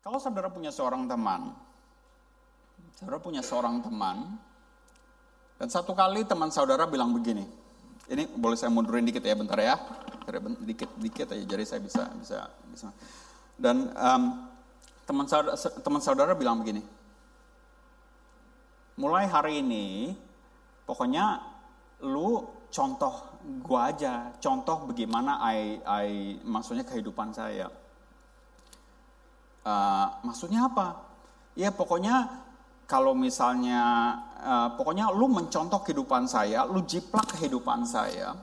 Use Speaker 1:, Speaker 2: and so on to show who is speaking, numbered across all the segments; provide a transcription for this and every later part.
Speaker 1: Kalau saudara punya seorang teman, saudara punya seorang teman, dan satu kali teman saudara bilang begini, ini boleh saya mundurin dikit ya, bentar ya, dikit dikit aja, jadi saya bisa bisa bisa. Dan um, teman saudara, teman saudara bilang begini, mulai hari ini, pokoknya lu contoh gua aja, contoh bagaimana I, I maksudnya kehidupan saya Uh, maksudnya apa? Ya pokoknya kalau misalnya, uh, pokoknya lu mencontoh kehidupan saya, lu jiplak kehidupan saya.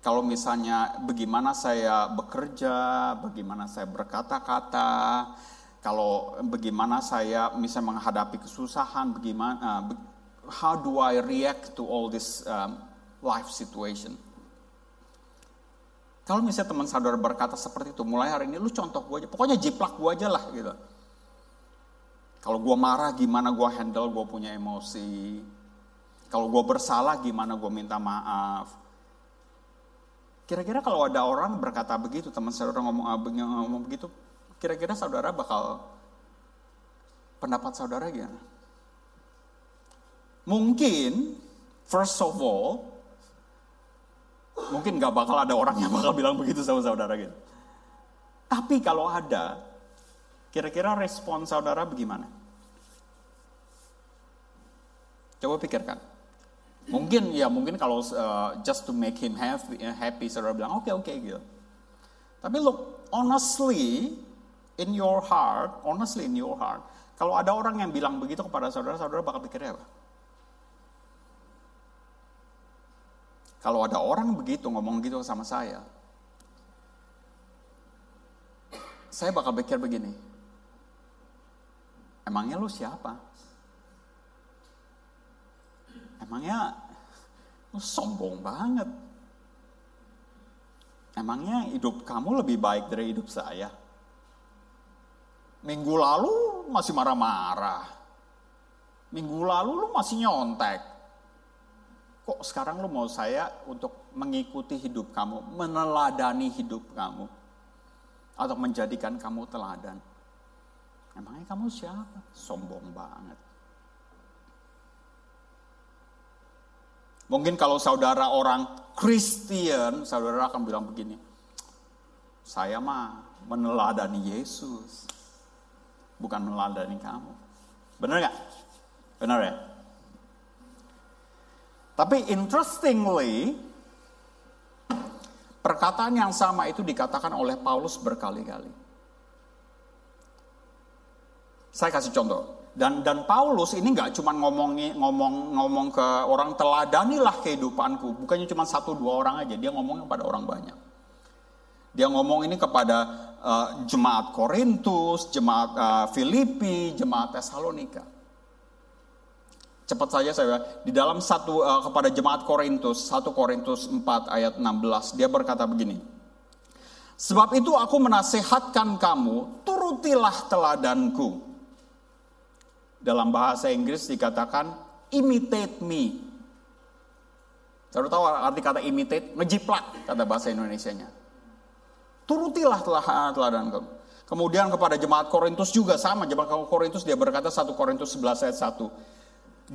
Speaker 1: Kalau misalnya bagaimana saya bekerja, bagaimana saya berkata-kata, kalau bagaimana saya misalnya menghadapi kesusahan, bagaimana, uh, how do I react to all this um, life situation? Kalau misalnya teman saudara berkata seperti itu, mulai hari ini lu contoh gue aja, pokoknya jiplak gue aja lah gitu. Kalau gue marah gimana gue handle, gue punya emosi. Kalau gue bersalah gimana gue minta maaf. Kira-kira kalau ada orang berkata begitu, teman saudara ngomong, eh, ngomong begitu, kira-kira saudara bakal pendapat saudara gimana? Mungkin, first of all, Mungkin gak bakal ada orang yang bakal bilang begitu sama saudara gitu. Tapi kalau ada, kira-kira respon saudara bagaimana? Coba pikirkan. Mungkin ya mungkin kalau uh, just to make him happy, happy saudara bilang oke okay, oke okay, gitu. Tapi look honestly in your heart, honestly in your heart, kalau ada orang yang bilang begitu kepada saudara, saudara bakal pikirnya apa? Kalau ada orang begitu ngomong gitu sama saya, saya bakal pikir begini, emangnya lu siapa? Emangnya lu sombong banget? Emangnya hidup kamu lebih baik dari hidup saya? Minggu lalu masih marah-marah. Minggu lalu lu masih nyontek kok sekarang lu mau saya untuk mengikuti hidup kamu, meneladani hidup kamu, atau menjadikan kamu teladan. Emangnya kamu siapa? Sombong banget. Mungkin kalau saudara orang Kristen, saudara akan bilang begini, saya mah meneladani Yesus, bukan meneladani kamu. Benar nggak? Benar ya? Tapi interestingly, perkataan yang sama itu dikatakan oleh Paulus berkali-kali. Saya kasih contoh. Dan dan Paulus ini nggak cuma ngomong ngomong ngomong ke orang teladanilah kehidupanku, bukannya cuma satu dua orang aja, dia ngomong kepada orang banyak. Dia ngomong ini kepada uh, jemaat Korintus, jemaat uh, Filipi, jemaat Tesalonika. Cepat saja saya di dalam satu uh, kepada jemaat Korintus 1 Korintus 4 ayat 16 dia berkata begini. Sebab itu aku menasehatkan kamu turutilah teladanku. Dalam bahasa Inggris dikatakan imitate me. Saya tahu arti kata imitate, ngejiplak kata bahasa Indonesianya. Turutilah teladanku. Kemudian kepada jemaat Korintus juga sama, jemaat Korintus dia berkata 1 Korintus 11 ayat 1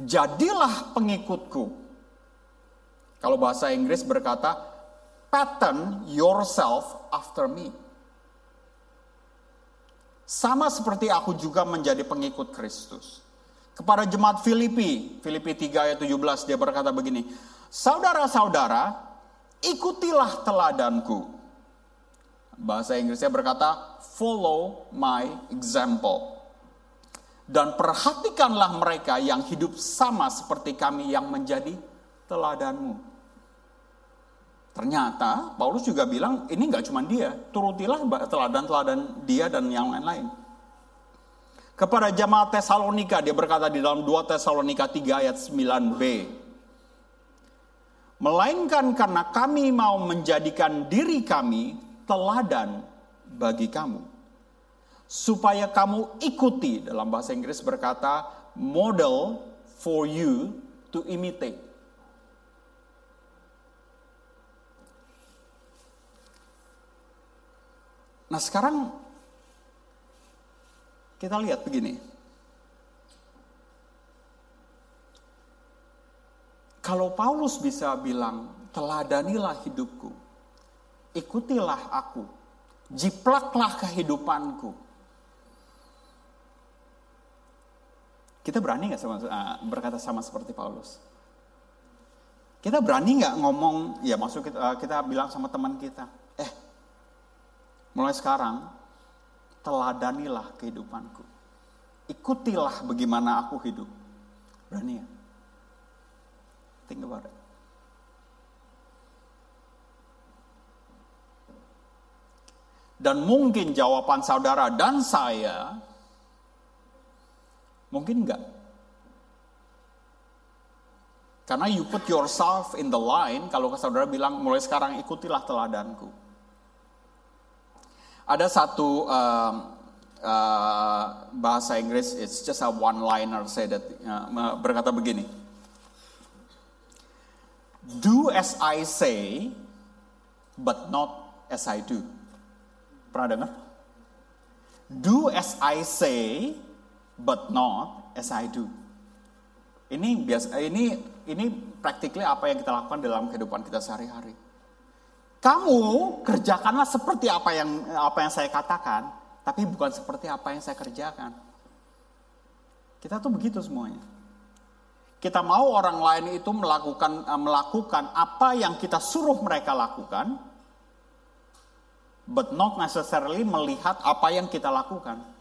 Speaker 1: jadilah pengikutku. Kalau bahasa Inggris berkata, pattern yourself after me. Sama seperti aku juga menjadi pengikut Kristus. Kepada jemaat Filipi, Filipi 3 ayat 17 dia berkata begini, Saudara-saudara, ikutilah teladanku. Bahasa Inggrisnya berkata, follow my example. Dan perhatikanlah mereka yang hidup sama seperti kami yang menjadi teladanmu. Ternyata Paulus juga bilang ini nggak cuma dia, turutilah teladan-teladan dia dan yang lain-lain. Kepada jemaat Tesalonika dia berkata di dalam 2 Tesalonika 3 ayat 9b. Melainkan karena kami mau menjadikan diri kami teladan bagi kamu supaya kamu ikuti dalam bahasa Inggris berkata model for you to imitate. Nah sekarang Kita lihat begini. Kalau Paulus bisa bilang, teladanilah hidupku, ikutilah aku, jiplaklah kehidupanku. Kita berani nggak sama, uh, berkata sama seperti Paulus? Kita berani nggak ngomong, ya maksud kita, uh, kita bilang sama teman kita, eh, mulai sekarang teladanilah kehidupanku. Ikutilah bagaimana aku hidup. Berani ya? Think about it. Dan mungkin jawaban saudara dan saya mungkin enggak. Karena you put yourself in the line, kalau saudara bilang mulai sekarang ikutilah teladanku. Ada satu um, uh, bahasa Inggris, it's just a one-liner say that uh, berkata begini. Do as I say, but not as I do. Pernah dengar? Do as I say, but not as I do. Ini biasa, ini ini practically apa yang kita lakukan dalam kehidupan kita sehari-hari. Kamu kerjakanlah seperti apa yang apa yang saya katakan, tapi bukan seperti apa yang saya kerjakan. Kita tuh begitu semuanya. Kita mau orang lain itu melakukan eh, melakukan apa yang kita suruh mereka lakukan, but not necessarily melihat apa yang kita lakukan.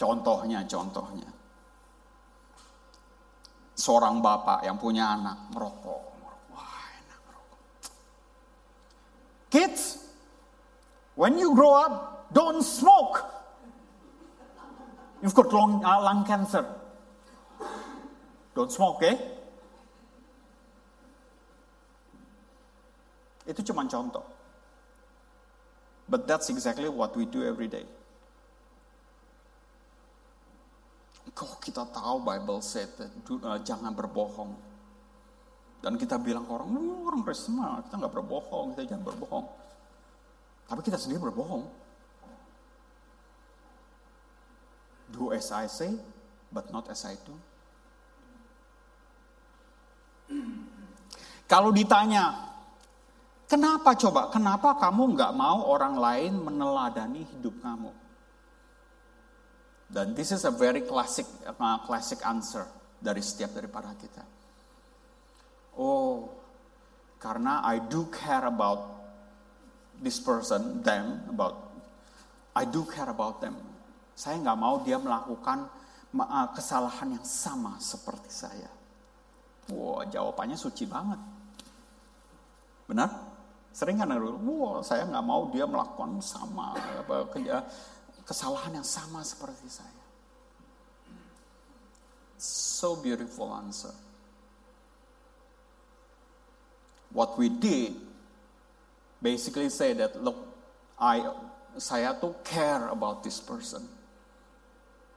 Speaker 1: Contohnya, contohnya. Seorang bapak yang punya anak merokok Kids, when you grow up, don't smoke. You've got lung, uh, lung cancer. Don't smoke, eh? Itu cuma contoh. But that's exactly what we do every day. Kok kita tahu Bible said uh, jangan berbohong. Dan kita bilang ke orang, orang Kristen mah kita nggak berbohong, kita jangan berbohong. Tapi kita sendiri berbohong. Do as I say, but not as I do. Kalau ditanya, kenapa coba? Kenapa kamu nggak mau orang lain meneladani hidup kamu? Dan this is a very classic, classic answer dari setiap daripada kita. Oh, karena I do care about this person, them, about I do care about them. Saya nggak mau dia melakukan uh, kesalahan yang sama seperti saya. Wow, jawabannya suci banget. Benar? Sering kan wow, saya nggak mau dia melakukan sama apa, kesalahan yang sama seperti saya. So beautiful answer. what we did basically say that look I saya tuh care about this person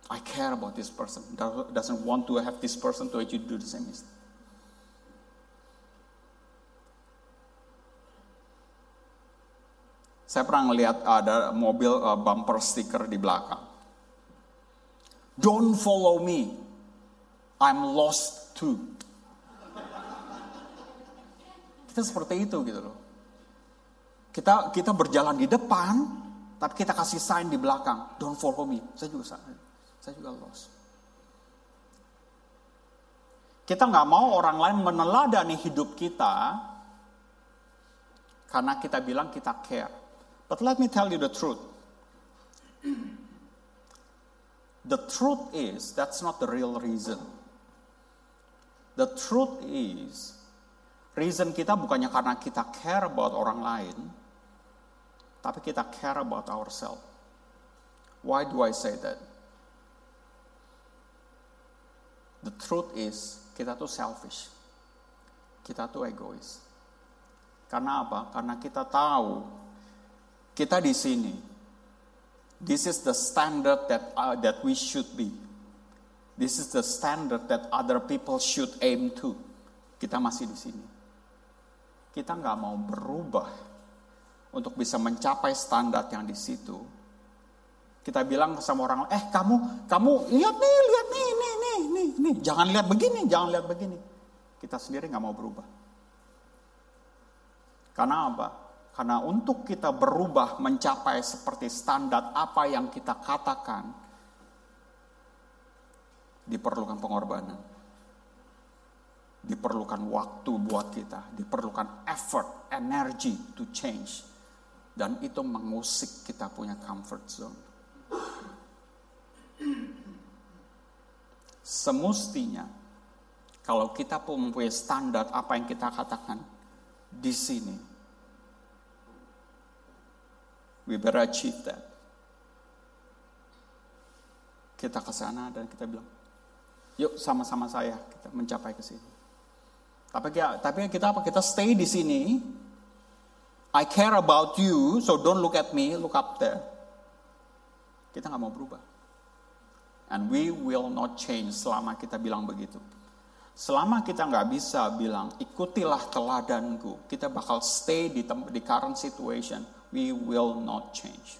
Speaker 1: I care about this person doesn't want to have this person to do the same mistake Saya pernah ngelihat ada mobil uh, bumper sticker di belakang. Don't follow me. I'm lost too. Kita seperti itu gitu loh. Kita kita berjalan di depan, tapi kita kasih sign di belakang. Don't follow me. Saya juga saya juga lost. Kita nggak mau orang lain meneladani hidup kita karena kita bilang kita care. But let me tell you the truth. The truth is that's not the real reason. The truth is Reason kita bukannya karena kita care about orang lain, tapi kita care about ourselves. Why do I say that? The truth is, kita tuh selfish. Kita tuh egois. Karena apa? Karena kita tahu kita di sini. This is the standard that uh, that we should be. This is the standard that other people should aim to. Kita masih di sini kita nggak mau berubah untuk bisa mencapai standar yang di situ, Kita bilang sama orang, eh kamu, kamu lihat nih, lihat nih, nih, nih, nih, nih. Jangan lihat begini, jangan lihat begini. Kita sendiri nggak mau berubah. Karena apa? Karena untuk kita berubah mencapai seperti standar apa yang kita katakan, diperlukan pengorbanan. Diperlukan waktu buat kita, diperlukan effort, energy to change. Dan itu mengusik kita punya comfort zone. Semestinya kalau kita pun mempunyai standar apa yang kita katakan di sini, we better achieve that. Kita ke sana dan kita bilang, yuk sama-sama saya kita mencapai ke sini. Tapi kita, tapi kita apa? Kita stay di sini. I care about you, so don't look at me, look up there. Kita nggak mau berubah. And we will not change selama kita bilang begitu. Selama kita nggak bisa bilang, ikutilah teladanku, kita bakal stay di, di current situation, we will not change.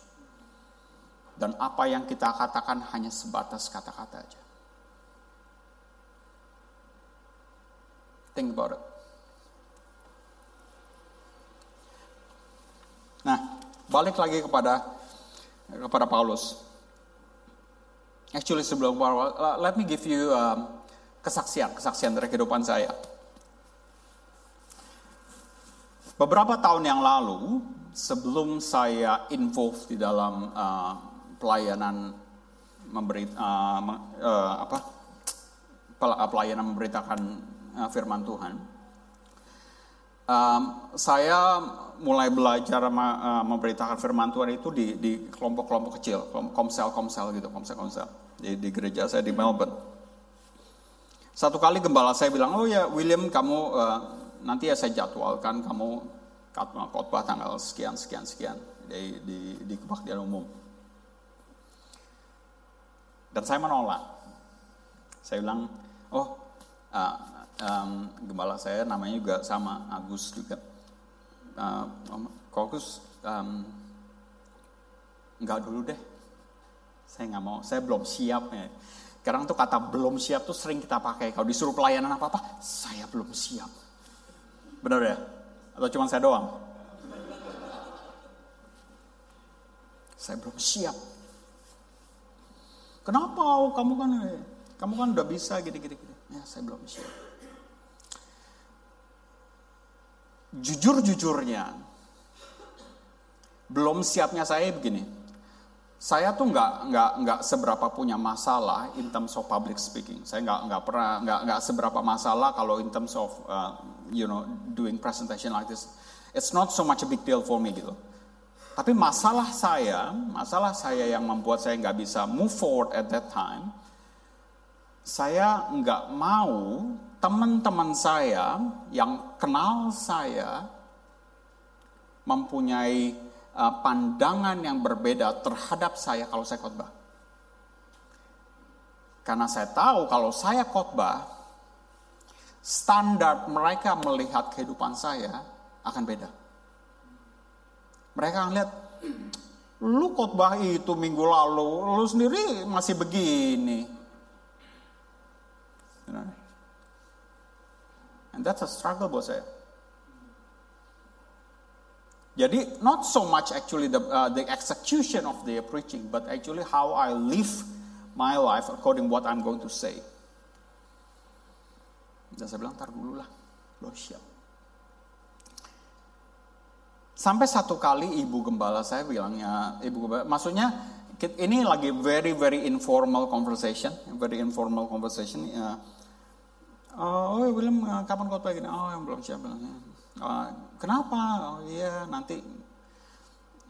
Speaker 1: Dan apa yang kita katakan hanya sebatas kata-kata aja. Think about it. Nah, balik lagi kepada kepada Paulus. Actually sebelum uh, let me give you um, kesaksian, kesaksian dari kehidupan saya. Beberapa tahun yang lalu, sebelum saya involved di dalam uh, pelayanan memberi uh, uh, apa pelayanan memberitakan uh, firman Tuhan, um, saya mulai belajar uh, memberitakan firman Tuhan itu di, di kelompok-kelompok kecil, komsel-komsel gitu, komsel-komsel di, di gereja saya di Melbourne. Satu kali gembala saya bilang, oh ya William kamu uh, nanti ya saya jadwalkan kamu khotbah tanggal sekian sekian sekian di di, di kebaktian umum. Dan saya menolak. Saya bilang, oh uh, um, gembala saya namanya juga sama Agus juga. Uh, Agus, um, enggak dulu deh, saya nggak mau, saya belum siap ya. Tuh kata belum siap tuh sering kita pakai. Kalau disuruh pelayanan apa-apa, saya belum siap. Benar ya? Atau cuma saya doang? Saya belum siap. Kenapa? Oh, kamu kan kamu kan udah bisa gini-gini. Ya, saya belum siap. Jujur-jujurnya, belum siapnya saya begini saya tuh nggak nggak nggak seberapa punya masalah in terms of public speaking. Saya nggak nggak pernah nggak nggak seberapa masalah kalau in terms of uh, you know doing presentation like this. It's not so much a big deal for me gitu. Tapi masalah saya, masalah saya yang membuat saya nggak bisa move forward at that time, saya nggak mau teman-teman saya yang kenal saya mempunyai uh, pandangan yang berbeda terhadap saya kalau saya khotbah. Karena saya tahu kalau saya khotbah, standar mereka melihat kehidupan saya akan beda. Mereka akan lihat, lu khotbah itu minggu lalu, lu sendiri masih begini. And that's a struggle buat saya. Jadi not so much actually the uh, the execution of the preaching, but actually how I live my life according what I'm going to say. Dan saya bilang, tar dulu lah, belum siap. Sampai satu kali ibu gembala saya bilangnya, ibu gembala, maksudnya ini lagi very very informal conversation, very informal conversation. Uh, oh William, kapan kau gini? Oh yang belum siap bilangnya Uh, kenapa? Oh, iya nanti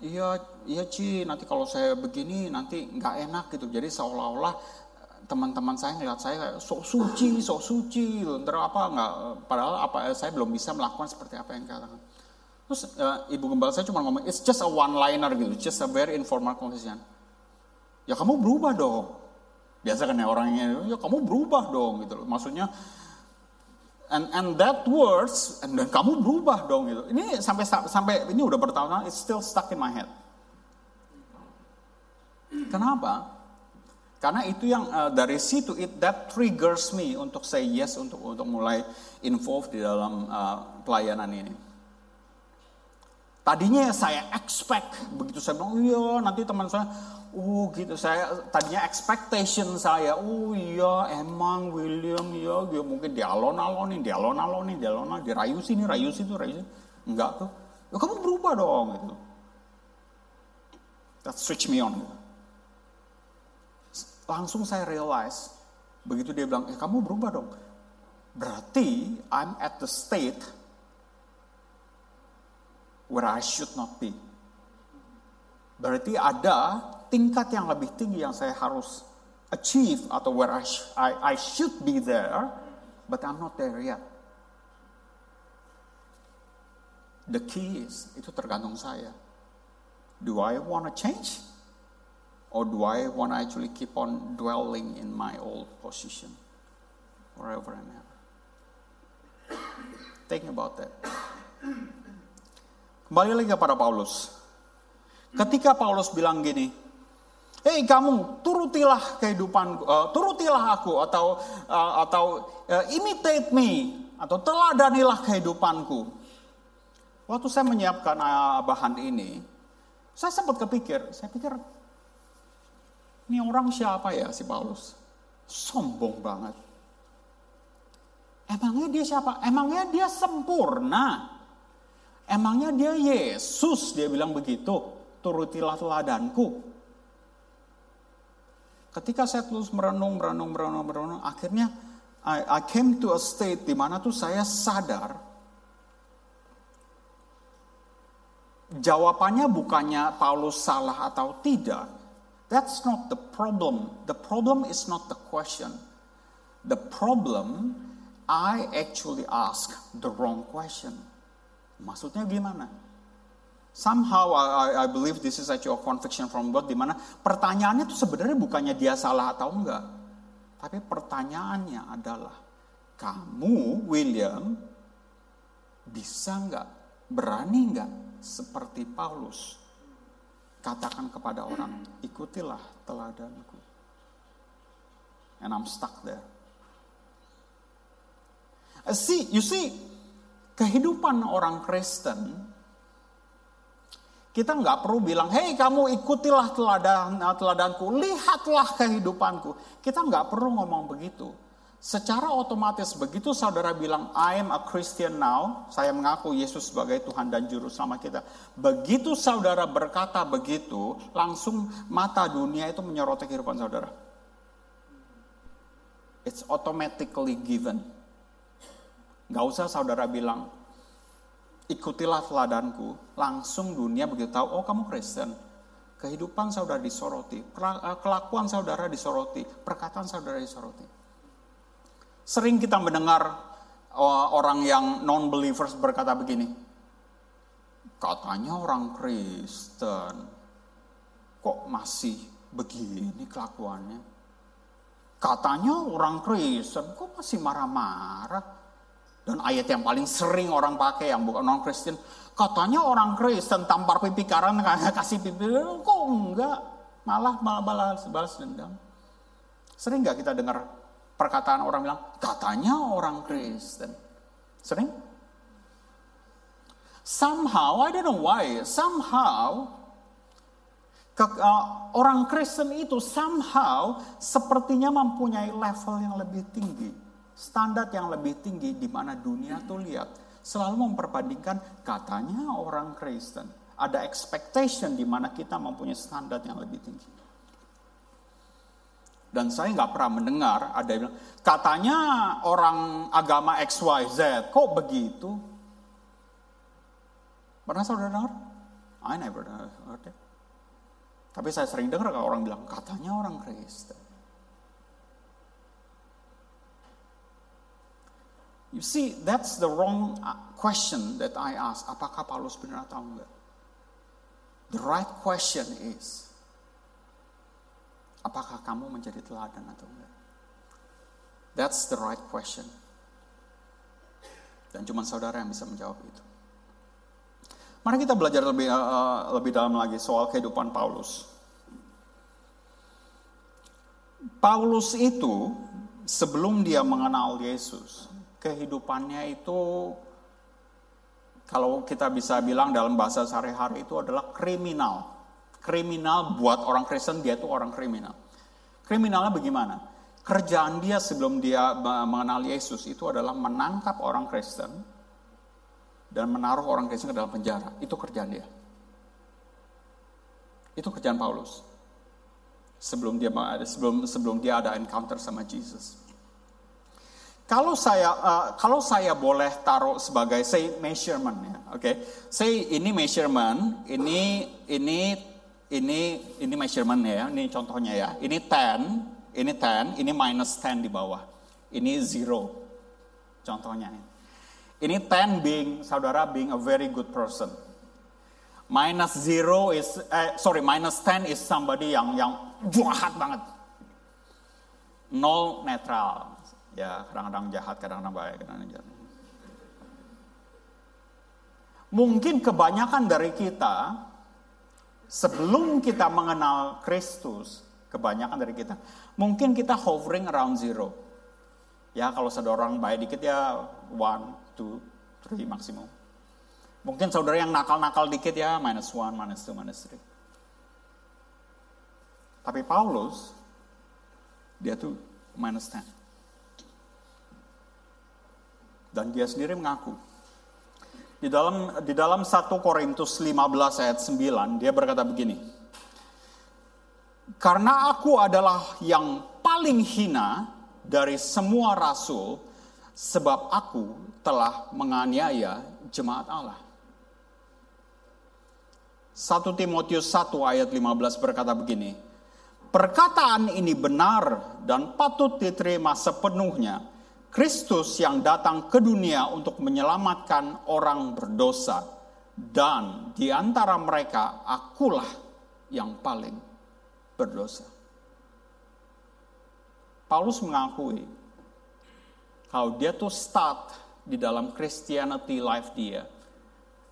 Speaker 1: iya iya Ci nanti kalau saya begini nanti nggak enak gitu. Jadi seolah-olah eh, teman-teman saya ngeliat saya sok suci, sok suci, ntar apa nggak? Padahal apa saya belum bisa melakukan seperti apa yang katakan. Terus uh, ibu gembala saya cuma ngomong, it's just a one liner gitu, just a very informal conversation. Ya kamu berubah dong. Biasa kan ya orangnya, ya kamu berubah dong gitu loh. Maksudnya and and that words and dan kamu berubah dong gitu. Ini sampai sampai ini udah bertahun-tahun it's still stuck in my head. Kenapa? Karena itu yang uh, dari situ it that triggers me untuk say yes untuk untuk mulai involved di dalam uh, pelayanan ini. Tadinya saya expect begitu saya bilang iya nanti teman saya uh gitu saya tadinya expectation saya oh iya emang William ya dia mungkin dialon-alonin dialon-alonin dialon-alonin dirayu sini rayu situ rayu sini. Enggak tuh. Ya, kamu berubah dong gitu. That switch me on gitu langsung saya realize begitu dia bilang, eh kamu berubah dong. Berarti I'm at the state where I should not be. Berarti ada tingkat yang lebih tinggi yang saya harus achieve atau where I, I, I should be there, but I'm not there yet. The key is, itu tergantung saya. Do I want to change? Or do I want to actually keep on dwelling in my old position forever and ever? Think about that. Kembali lagi kepada Paulus. Ketika Paulus bilang gini, Hei kamu turutilah kehidupan, uh, turutilah aku atau uh, atau uh, imitate me atau teladanilah kehidupanku. Waktu saya menyiapkan uh, bahan ini, saya sempat kepikir, saya pikir ini orang siapa ya si Paulus? Sombong banget. Emangnya dia siapa? Emangnya dia sempurna. Emangnya dia Yesus, dia bilang begitu. Turutilah teladanku. Ketika saya terus merenung, merenung, merenung, merenung, akhirnya I, I came to a state di mana tuh saya sadar jawabannya bukannya Paulus salah atau tidak, That's not the problem. The problem is not the question. The problem, I actually ask the wrong question. Maksudnya gimana? Somehow I, I believe this is actually a conviction from God di mana pertanyaannya itu sebenarnya bukannya dia salah atau enggak. Tapi pertanyaannya adalah kamu William bisa enggak, berani enggak seperti Paulus katakan kepada orang, ikutilah teladanku. And I'm stuck there. Uh, see, you see, kehidupan orang Kristen, kita nggak perlu bilang, hei kamu ikutilah teladan, teladanku, lihatlah kehidupanku. Kita nggak perlu ngomong begitu. Secara otomatis begitu saudara bilang I am a Christian now, saya mengaku Yesus sebagai Tuhan dan juru selamat kita. Begitu saudara berkata begitu, langsung mata dunia itu menyoroti kehidupan saudara. It's automatically given. Gak usah saudara bilang, ikutilah teladanku. Langsung dunia begitu tahu, oh kamu Kristen. Kehidupan saudara disoroti, kelakuan saudara disoroti, perkataan saudara disoroti. Sering kita mendengar uh, orang yang non-believers berkata begini, katanya orang Kristen, kok masih begini kelakuannya? Katanya orang Kristen, kok masih marah-marah? Dan ayat yang paling sering orang pakai yang bukan non-Kristen, katanya orang Kristen tampar pipi kanan kasih pipi, kok enggak? Malah malah balas, balas dendam. Sering nggak kita dengar perkataan orang bilang, katanya orang Kristen. Sering? Somehow, I don't know why, somehow ke, uh, orang Kristen itu somehow sepertinya mempunyai level yang lebih tinggi, standar yang lebih tinggi di mana dunia tuh lihat selalu memperbandingkan katanya orang Kristen. Ada expectation di mana kita mempunyai standar yang lebih tinggi. Dan saya nggak pernah mendengar ada yang bilang, katanya orang agama XYZ, kok begitu? Pernah saudara dengar? I never heard it. Tapi saya sering dengar kalau orang bilang, katanya orang Kristen. You see, that's the wrong uh, question that I ask. Apakah Paulus benar atau enggak? The right question is, Apakah kamu menjadi teladan atau enggak? That's the right question. Dan cuma saudara yang bisa menjawab itu. Mari kita belajar lebih uh, lebih dalam lagi soal kehidupan Paulus. Paulus itu sebelum dia mengenal Yesus, kehidupannya itu kalau kita bisa bilang dalam bahasa sehari-hari itu adalah kriminal. Kriminal buat orang Kristen dia itu orang kriminal. Kriminalnya bagaimana? Kerjaan dia sebelum dia mengenal Yesus itu adalah menangkap orang Kristen dan menaruh orang Kristen ke dalam penjara. Itu kerjaan dia. Itu kerjaan Paulus. Sebelum dia sebelum sebelum dia ada encounter sama Jesus. Kalau saya uh, kalau saya boleh taruh sebagai say measurement ya, oke. Okay? Say ini measurement, ini ini ini ini measurement ya, ini contohnya ya. Ini 10, ini 10, ini minus 10 di bawah. Ini zero. Contohnya. Ini 10 being saudara being a very good person. Minus zero is eh, sorry minus 10 is somebody yang yang jahat banget. Nol netral Ya, kadang-kadang jahat, kadang-kadang baik, kadang-kadang jahat. Mungkin kebanyakan dari kita, sebelum kita mengenal Kristus, kebanyakan dari kita, mungkin kita hovering around zero. Ya, kalau saudara orang baik dikit ya one, two, three maksimum. Mungkin saudara yang nakal-nakal dikit ya minus one, minus two, minus three. Tapi Paulus, dia tuh minus ten. Dan dia sendiri mengaku. Di dalam di dalam 1 Korintus 15 ayat 9 dia berkata begini. Karena aku adalah yang paling hina dari semua rasul sebab aku telah menganiaya jemaat Allah. 1 Timotius 1 ayat 15 berkata begini. Perkataan ini benar dan patut diterima sepenuhnya Kristus yang datang ke dunia untuk menyelamatkan orang berdosa, dan di antara mereka akulah yang paling berdosa. Paulus mengakui kalau dia tuh start di dalam Christianity life dia,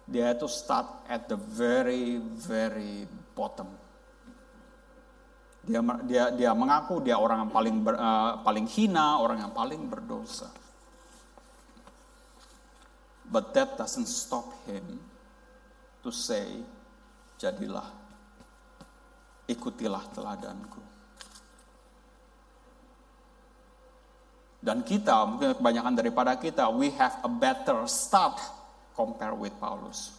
Speaker 1: dia itu start at the very very bottom dia dia dia mengaku dia orang yang paling ber, uh, paling hina, orang yang paling berdosa. But that doesn't stop him to say, jadilah, ikutilah teladanku. Dan kita, mungkin kebanyakan daripada kita, we have a better start compare with Paulus.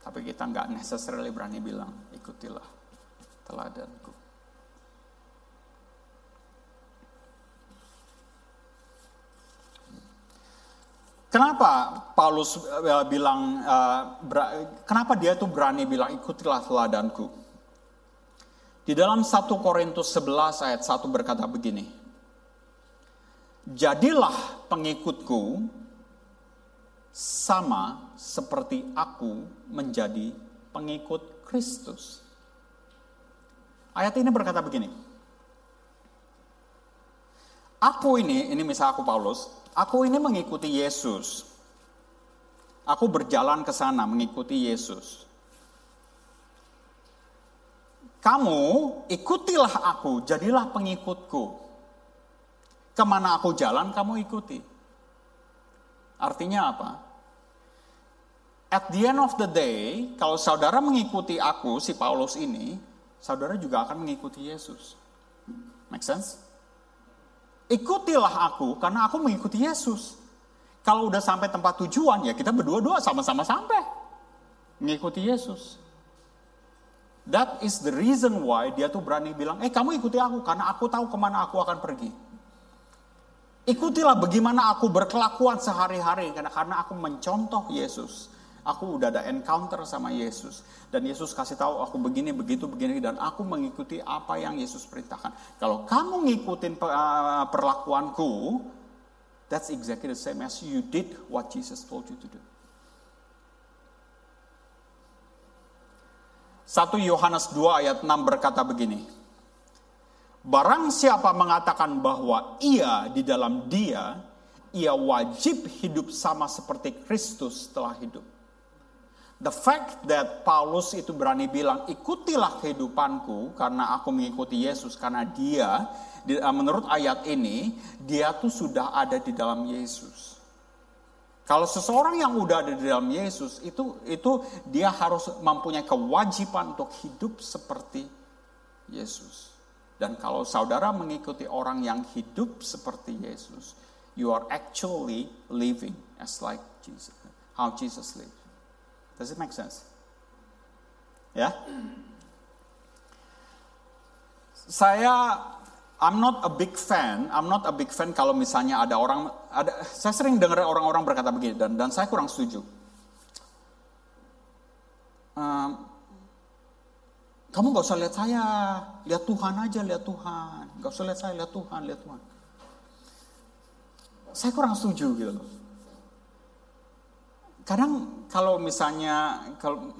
Speaker 1: Tapi kita nggak necessarily berani bilang, ikutilah teladanku. Kenapa Paulus uh, bilang, uh, kenapa dia tuh berani bilang ikutilah teladanku? Di dalam 1 Korintus 11 ayat 1 berkata begini, Jadilah pengikutku sama seperti aku menjadi pengikut Kristus. Ayat ini berkata begini, Aku ini, ini misal aku Paulus, Aku ini mengikuti Yesus. Aku berjalan ke sana mengikuti Yesus. Kamu ikutilah aku, jadilah pengikutku. Ke mana aku jalan, kamu ikuti. Artinya apa? At the end of the day, kalau saudara mengikuti aku, si Paulus ini, saudara juga akan mengikuti Yesus. Make sense? Ikutilah aku karena aku mengikuti Yesus. Kalau udah sampai tempat tujuan ya kita berdua-dua sama-sama sampai. Mengikuti Yesus. That is the reason why dia tuh berani bilang, eh kamu ikuti aku karena aku tahu ke mana aku akan pergi. Ikutilah bagaimana aku berkelakuan sehari-hari karena aku mencontoh Yesus. Aku udah ada encounter sama Yesus. Dan Yesus kasih tahu aku begini, begitu, begini. Dan aku mengikuti apa yang Yesus perintahkan. Kalau kamu ngikutin uh, perlakuanku, that's exactly the same as you did what Jesus told you to do. 1 Yohanes 2 ayat 6 berkata begini. Barang siapa mengatakan bahwa ia di dalam dia, ia wajib hidup sama seperti Kristus telah hidup. The fact that Paulus itu berani bilang, ikutilah kehidupanku karena aku mengikuti Yesus. Karena dia, eh, menurut ayat ini, dia tuh sudah ada di dalam Yesus. Kalau seseorang yang udah ada di dalam Yesus, itu itu dia harus mempunyai kewajiban untuk hidup seperti Yesus. Dan kalau saudara mengikuti orang yang hidup seperti Yesus, you are actually living as like Jesus. How Jesus lived. Does it make sense? Ya? Saya I'm not a big fan, I'm not a big fan kalau misalnya ada orang ada saya sering dengar orang-orang berkata begini dan dan saya kurang setuju. Um, kamu gak usah lihat saya, lihat Tuhan aja, lihat Tuhan. Gak usah lihat saya, lihat Tuhan, lihat Tuhan. Saya kurang setuju gitu loh kadang kalau misalnya kalau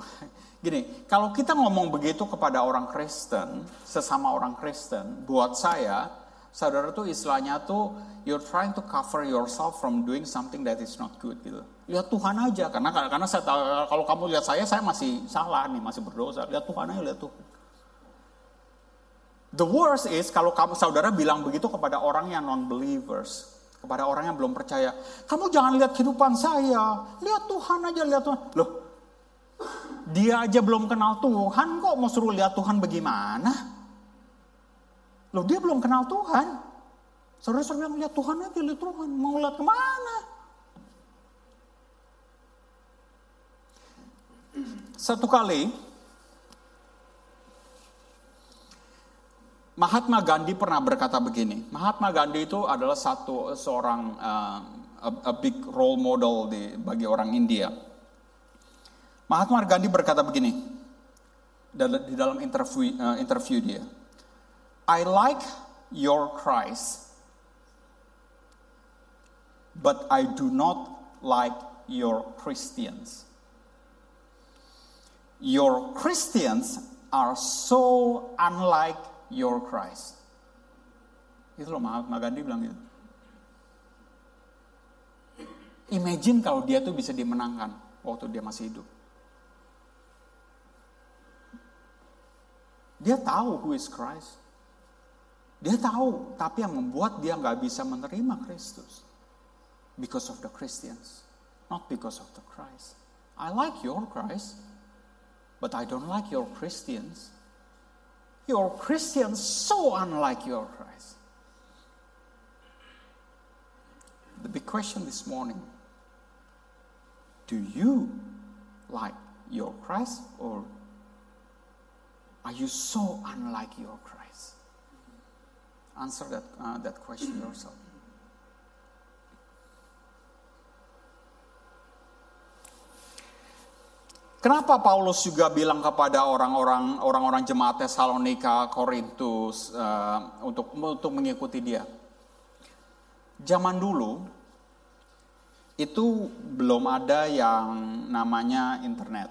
Speaker 1: gini, kalau kita ngomong begitu kepada orang Kristen, sesama orang Kristen, buat saya, saudara tuh istilahnya tuh you're trying to cover yourself from doing something that is not good gitu. Lihat Tuhan aja karena karena saya kalau kamu lihat saya saya masih salah nih, masih berdosa. Lihat Tuhan aja, lihat Tuhan. The worst is kalau kamu saudara bilang begitu kepada orang yang non believers kepada orang yang belum percaya. Kamu jangan lihat kehidupan saya, lihat Tuhan aja, lihat Tuhan. Loh, dia aja belum kenal Tuhan, kok mau suruh lihat Tuhan bagaimana? Loh, dia belum kenal Tuhan. Saudara-saudara bilang, lihat Tuhan aja, lihat Tuhan. Mau lihat ke mana? Satu kali, Mahatma Gandhi pernah berkata begini. Mahatma Gandhi itu adalah satu seorang uh, a, a big role model di, bagi orang India. Mahatma Gandhi berkata begini di dalam interview, uh, interview dia. I like your Christ, but I do not like your Christians. Your Christians are so unlike your Christ. Itu loh Mahatma Gandhi bilang gitu. Imagine kalau dia tuh bisa dimenangkan waktu dia masih hidup. Dia tahu who is Christ. Dia tahu, tapi yang membuat dia nggak bisa menerima Kristus. Because of the Christians, not because of the Christ. I like your Christ, but I don't like your Christians. Your Christians so unlike your Christ. The big question this morning do you like your Christ or are you so unlike your Christ? Answer that, uh, that question yourself. Kenapa Paulus juga bilang kepada orang-orang orang-orang jemaat Tesalonika, Korintus uh, untuk untuk mengikuti dia? Zaman dulu itu belum ada yang namanya internet.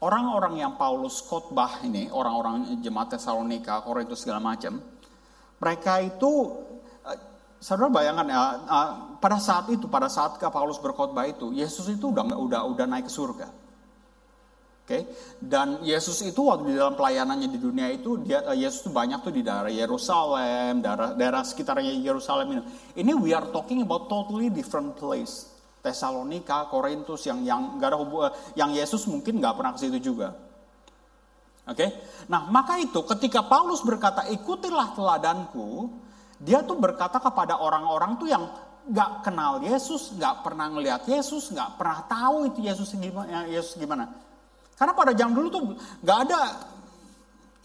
Speaker 1: Orang-orang yang Paulus khotbah ini, orang-orang jemaat Tesalonika, Korintus segala macam, mereka itu Saudara bayangkan ya, uh, pada saat itu, pada saat Paulus berkhotbah itu, Yesus itu udah udah udah naik ke surga. Oke, okay? dan Yesus itu waktu di dalam pelayanannya di dunia itu dia uh, Yesus itu banyak tuh di daerah Yerusalem, daerah daerah sekitarnya Yerusalem ini. Ini we are talking about totally different place. Tesalonika, Korintus yang yang gak ada hubungan, yang Yesus mungkin nggak pernah ke situ juga. Oke, okay? nah maka itu ketika Paulus berkata ikutilah teladanku, dia tuh berkata kepada orang-orang tuh yang nggak kenal Yesus, nggak pernah ngelihat Yesus, nggak pernah tahu itu Yesus gimana. Yesus gimana. Karena pada jam dulu tuh nggak ada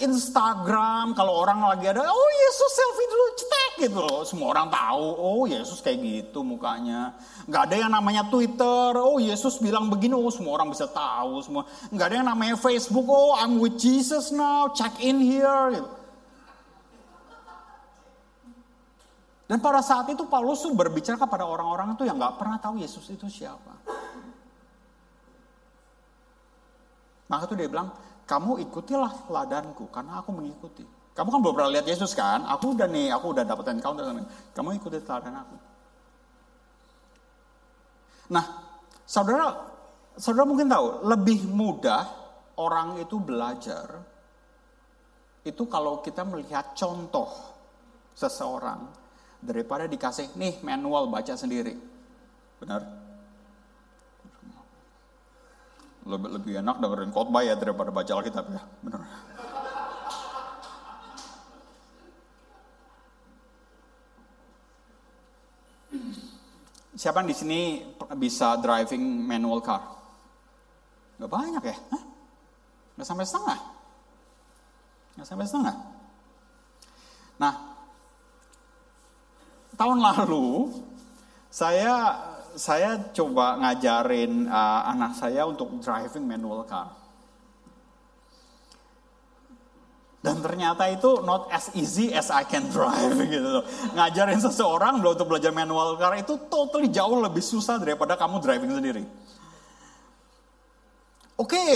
Speaker 1: Instagram kalau orang lagi ada oh Yesus selfie dulu cetek gitu loh semua orang tahu oh Yesus kayak gitu mukanya nggak ada yang namanya Twitter oh Yesus bilang begini oh semua orang bisa tahu semua nggak ada yang namanya Facebook oh I'm with Jesus now check in here gitu. Dan pada saat itu Paulus tuh berbicara kepada orang-orang itu yang nggak pernah tahu Yesus itu siapa. Maka tuh dia bilang, kamu ikutilah teladanku karena aku mengikuti. Kamu kan belum pernah lihat Yesus kan? Aku udah nih, aku udah dapat encounter. Kamu ikuti teladan aku. Nah, saudara, saudara mungkin tahu, lebih mudah orang itu belajar itu kalau kita melihat contoh seseorang daripada dikasih nih manual baca sendiri. Benar? Lebih, lebih enak dengerin khotbah ya daripada baca Alkitab ya. Benar. Siapa di sini bisa driving manual car? Gak banyak ya? Hah? Sampai setengah? Gak sampai setengah? Nah, tahun lalu saya saya coba ngajarin uh, anak saya untuk driving manual car. Dan ternyata itu not as easy as I can drive gitu loh. Ngajarin seseorang untuk belajar manual car itu totally jauh lebih susah daripada kamu driving sendiri. Oke, okay,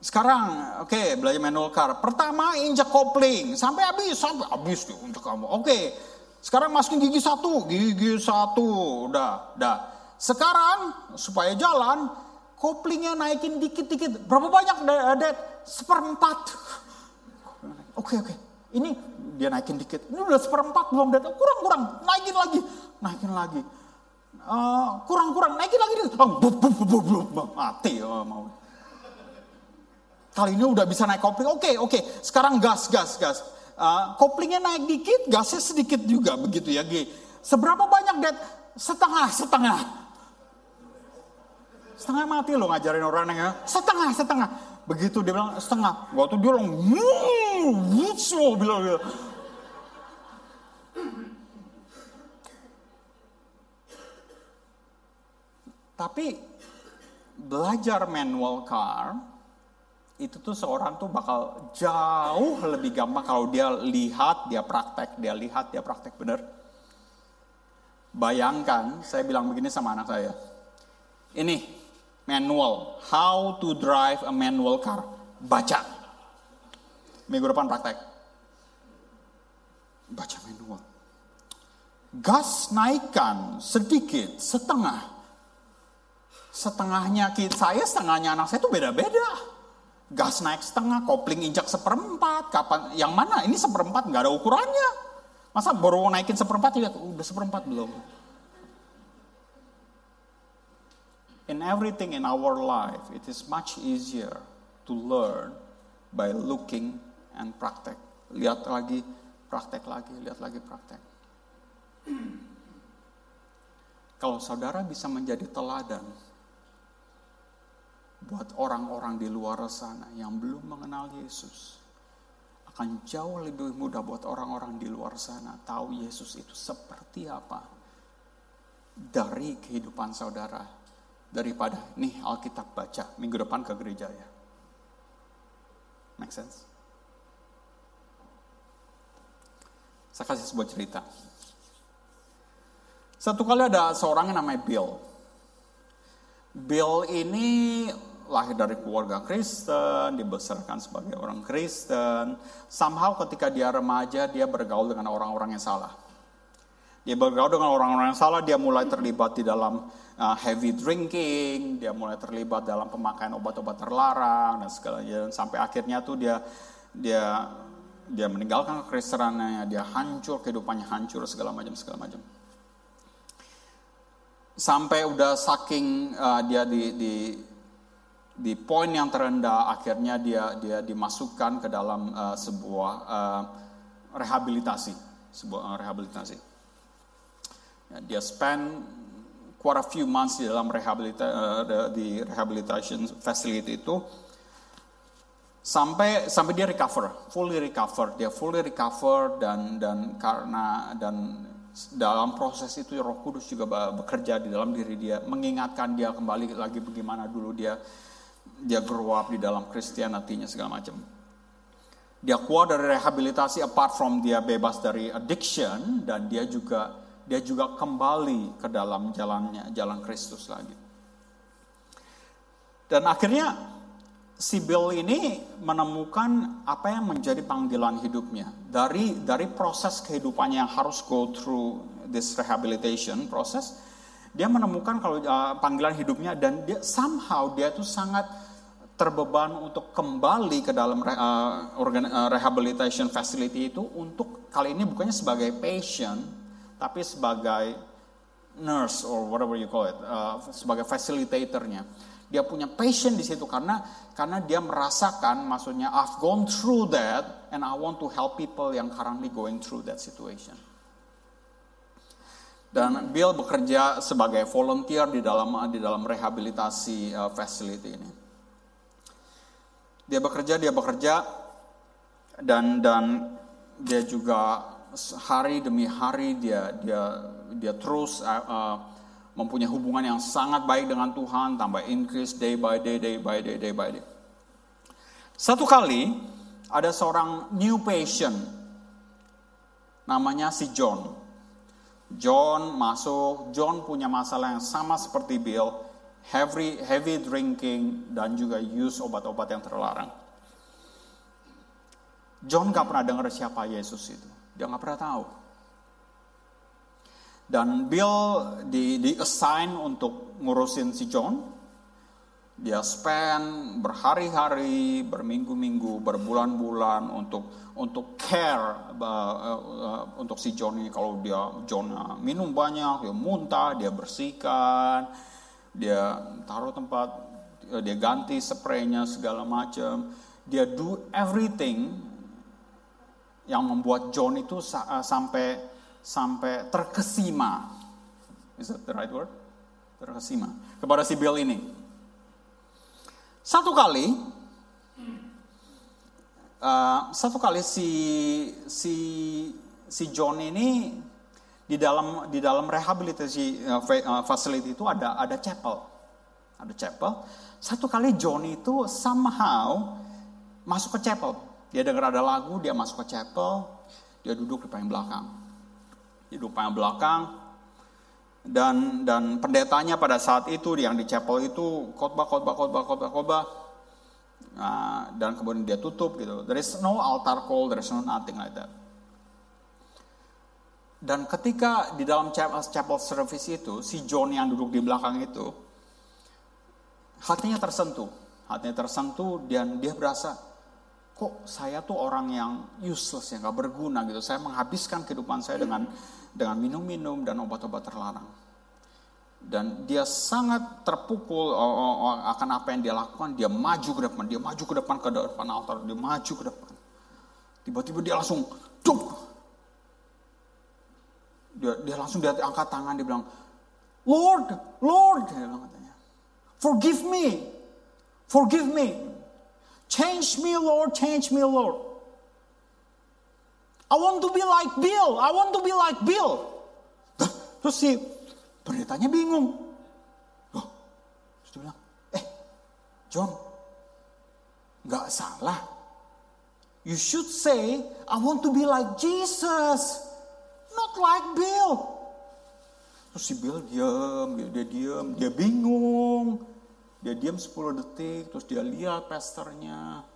Speaker 1: sekarang oke okay, belajar manual car. Pertama injak kopling sampai habis, sampai habis tuh untuk kamu. Oke, okay, sekarang masukin gigi satu, gigi satu, udah, udah. Sekarang supaya jalan, koplingnya naikin dikit-dikit. Berapa banyak, Dad? Seperempat. Oke oke. Ini dia naikin dikit. Ini udah seperempat belum datang. Kurang kurang. Naikin lagi. Naikin lagi. Uh, kurang kurang. Naikin lagi. Oh. Mati oh, mau. Kali ini udah bisa naik kopling. Oke oke. Sekarang gas gas gas. Uh, koplingnya naik dikit, gasnya sedikit juga begitu ya G. Seberapa banyak Dad? Setengah setengah. Setengah mati lo ngajarin orang ya. Setengah setengah. Begitu dia bilang setengah. Waktu dia bilang, wutsu bilang gitu. Tapi belajar manual car itu tuh seorang tuh bakal jauh lebih gampang kalau dia lihat, dia praktek, dia lihat, dia praktek bener. Bayangkan, saya bilang begini sama anak saya. Ini manual. How to drive a manual car. Baca. Minggu depan praktek. Baca manual. Gas naikkan sedikit, setengah. Setengahnya saya, setengahnya anak saya itu beda-beda. Gas naik setengah, kopling injak seperempat. Kapan? Yang mana? Ini seperempat nggak ada ukurannya. Masa baru naikin seperempat lihat udah seperempat belum? in everything in our life, it is much easier to learn by looking and praktek. Lihat lagi, praktek lagi, lihat lagi, praktek. Kalau saudara bisa menjadi teladan buat orang-orang di luar sana yang belum mengenal Yesus, akan jauh lebih mudah buat orang-orang di luar sana tahu Yesus itu seperti apa dari kehidupan saudara daripada nih Alkitab baca minggu depan ke gereja ya. Make sense? Saya kasih sebuah cerita. Satu kali ada seorang yang namanya Bill. Bill ini lahir dari keluarga Kristen, dibesarkan sebagai orang Kristen. Somehow ketika dia remaja, dia bergaul dengan orang-orang yang salah. Dia bergaul dengan orang-orang yang salah, dia mulai terlibat di dalam uh, heavy drinking, dia mulai terlibat dalam pemakaian obat-obat terlarang dan segalanya dan sampai akhirnya tuh dia dia dia meninggalkan kekristenannya, dia hancur kehidupannya hancur segala macam segala macam. Sampai udah saking uh, dia di, di di poin yang terendah akhirnya dia dia dimasukkan ke dalam uh, sebuah uh, rehabilitasi sebuah uh, rehabilitasi. Ya, dia spend quite a few months di dalam rehabilita, uh, di rehabilitation facility itu. Sampai sampai dia recover, fully recover, dia fully recover dan dan karena dan dalam proses itu Roh Kudus juga bekerja di dalam diri dia, mengingatkan dia kembali lagi bagaimana dulu dia dia grow up di dalam Christianity-nya segala macam. Dia keluar dari rehabilitasi apart from dia bebas dari addiction dan dia juga dia juga kembali ke dalam jalannya, jalan Kristus lagi. Dan akhirnya si Bill ini menemukan apa yang menjadi panggilan hidupnya. Dari dari proses kehidupannya yang harus go through this rehabilitation process, dia menemukan kalau uh, panggilan hidupnya dan dia somehow dia tuh sangat terbeban untuk kembali ke dalam uh, organ, uh, rehabilitation facility itu untuk kali ini bukannya sebagai patient tapi sebagai nurse or whatever you call it uh, sebagai facilitatornya dia punya passion di situ karena karena dia merasakan maksudnya I've gone through that and I want to help people yang currently going through that situation dan Bill bekerja sebagai volunteer di dalam di dalam rehabilitasi uh, facility ini. Dia bekerja, dia bekerja dan dan dia juga hari demi hari dia dia dia terus uh, uh, mempunyai hubungan yang sangat baik dengan Tuhan, tambah increase day by day, day by day, day by day. Satu kali ada seorang new patient namanya si John. John masuk, John punya masalah yang sama seperti Bill, heavy, heavy drinking dan juga use obat-obat yang terlarang. John gak pernah dengar siapa Yesus itu, dia gak pernah tahu. Dan Bill di, di assign untuk ngurusin si John, dia spend berhari-hari, berminggu-minggu, berbulan-bulan untuk untuk care uh, uh, untuk si John ini kalau dia John minum banyak, dia muntah, dia bersihkan, dia taruh tempat, dia ganti spraynya segala macam, dia do everything yang membuat John itu uh, sampai sampai terkesima. Is that the right word? Terkesima kepada si Bill ini. Satu kali, uh, satu kali si si si John ini di dalam di dalam rehabilitasi uh, uh, facility itu ada ada chapel, ada chapel. Satu kali John itu somehow masuk ke chapel. Dia dengar ada lagu, dia masuk ke chapel, dia duduk di paling belakang. Dia duduk paling belakang, dan dan pendetanya pada saat itu yang di chapel itu khotbah khotbah khotbah khotbah khotbah nah, dan kemudian dia tutup gitu there is no altar call there is no nothing like that dan ketika di dalam chapel, service itu si John yang duduk di belakang itu hatinya tersentuh hatinya tersentuh dan dia berasa kok saya tuh orang yang useless yang gak berguna gitu saya menghabiskan kehidupan saya dengan dengan minum-minum dan obat-obat terlarang. Dan dia sangat terpukul akan apa yang dia lakukan. Dia maju ke depan, dia maju ke depan ke depan altar, dia maju ke depan. Tiba-tiba dia langsung cuk. Dia, dia langsung dia angkat tangan, dia bilang, Lord, Lord, dia bilang katanya, forgive me, forgive me, change me, Lord, change me, Lord. I want to be like Bill. I want to be like Bill. Terus si pendetanya bingung. Terus dia bilang, eh John, nggak salah. You should say, I want to be like Jesus, not like Bill. Terus si Bill diam, dia, dia diam, dia bingung. Dia diam 10 detik, terus dia lihat pastornya.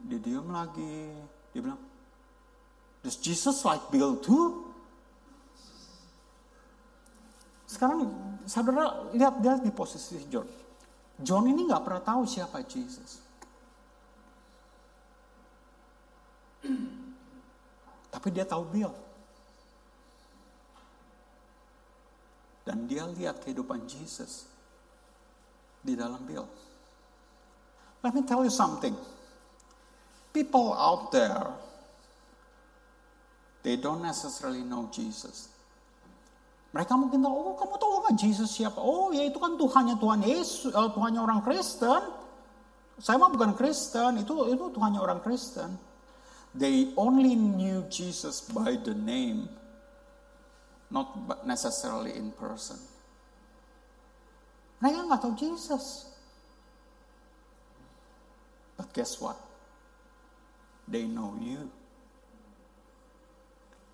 Speaker 1: Dia diam lagi. Dia bilang, Does Jesus like Bill too? Sekarang saudara lihat dia di posisi John. John ini nggak pernah tahu siapa Jesus. Tapi dia tahu Bill. Dan dia lihat kehidupan Jesus di dalam Bill. Let me tell you something. People out there They don't necessarily know Jesus. Mereka mungkin tahu, oh kamu tahu nggak Jesus siapa? Oh ya itu kan Tuhannya Tuhan Yesus, uh, Tuhannya orang Kristen. Saya mah bukan Kristen, itu itu Tuhannya orang Kristen. They only knew Jesus by the name, not necessarily in person. Mereka nggak tahu Jesus. But guess what? They know you.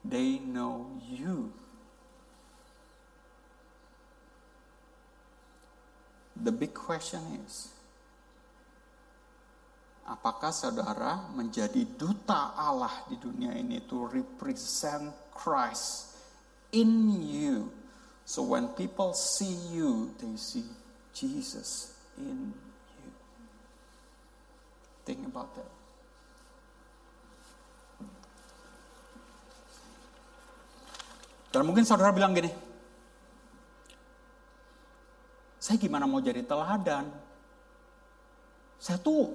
Speaker 1: They know you. The big question is, apakah saudara menjadi duta Allah di dunia ini to represent Christ in you So when people see you, they see Jesus in you. Think about that. Dan mungkin saudara bilang gini, saya gimana mau jadi teladan? Saya tuh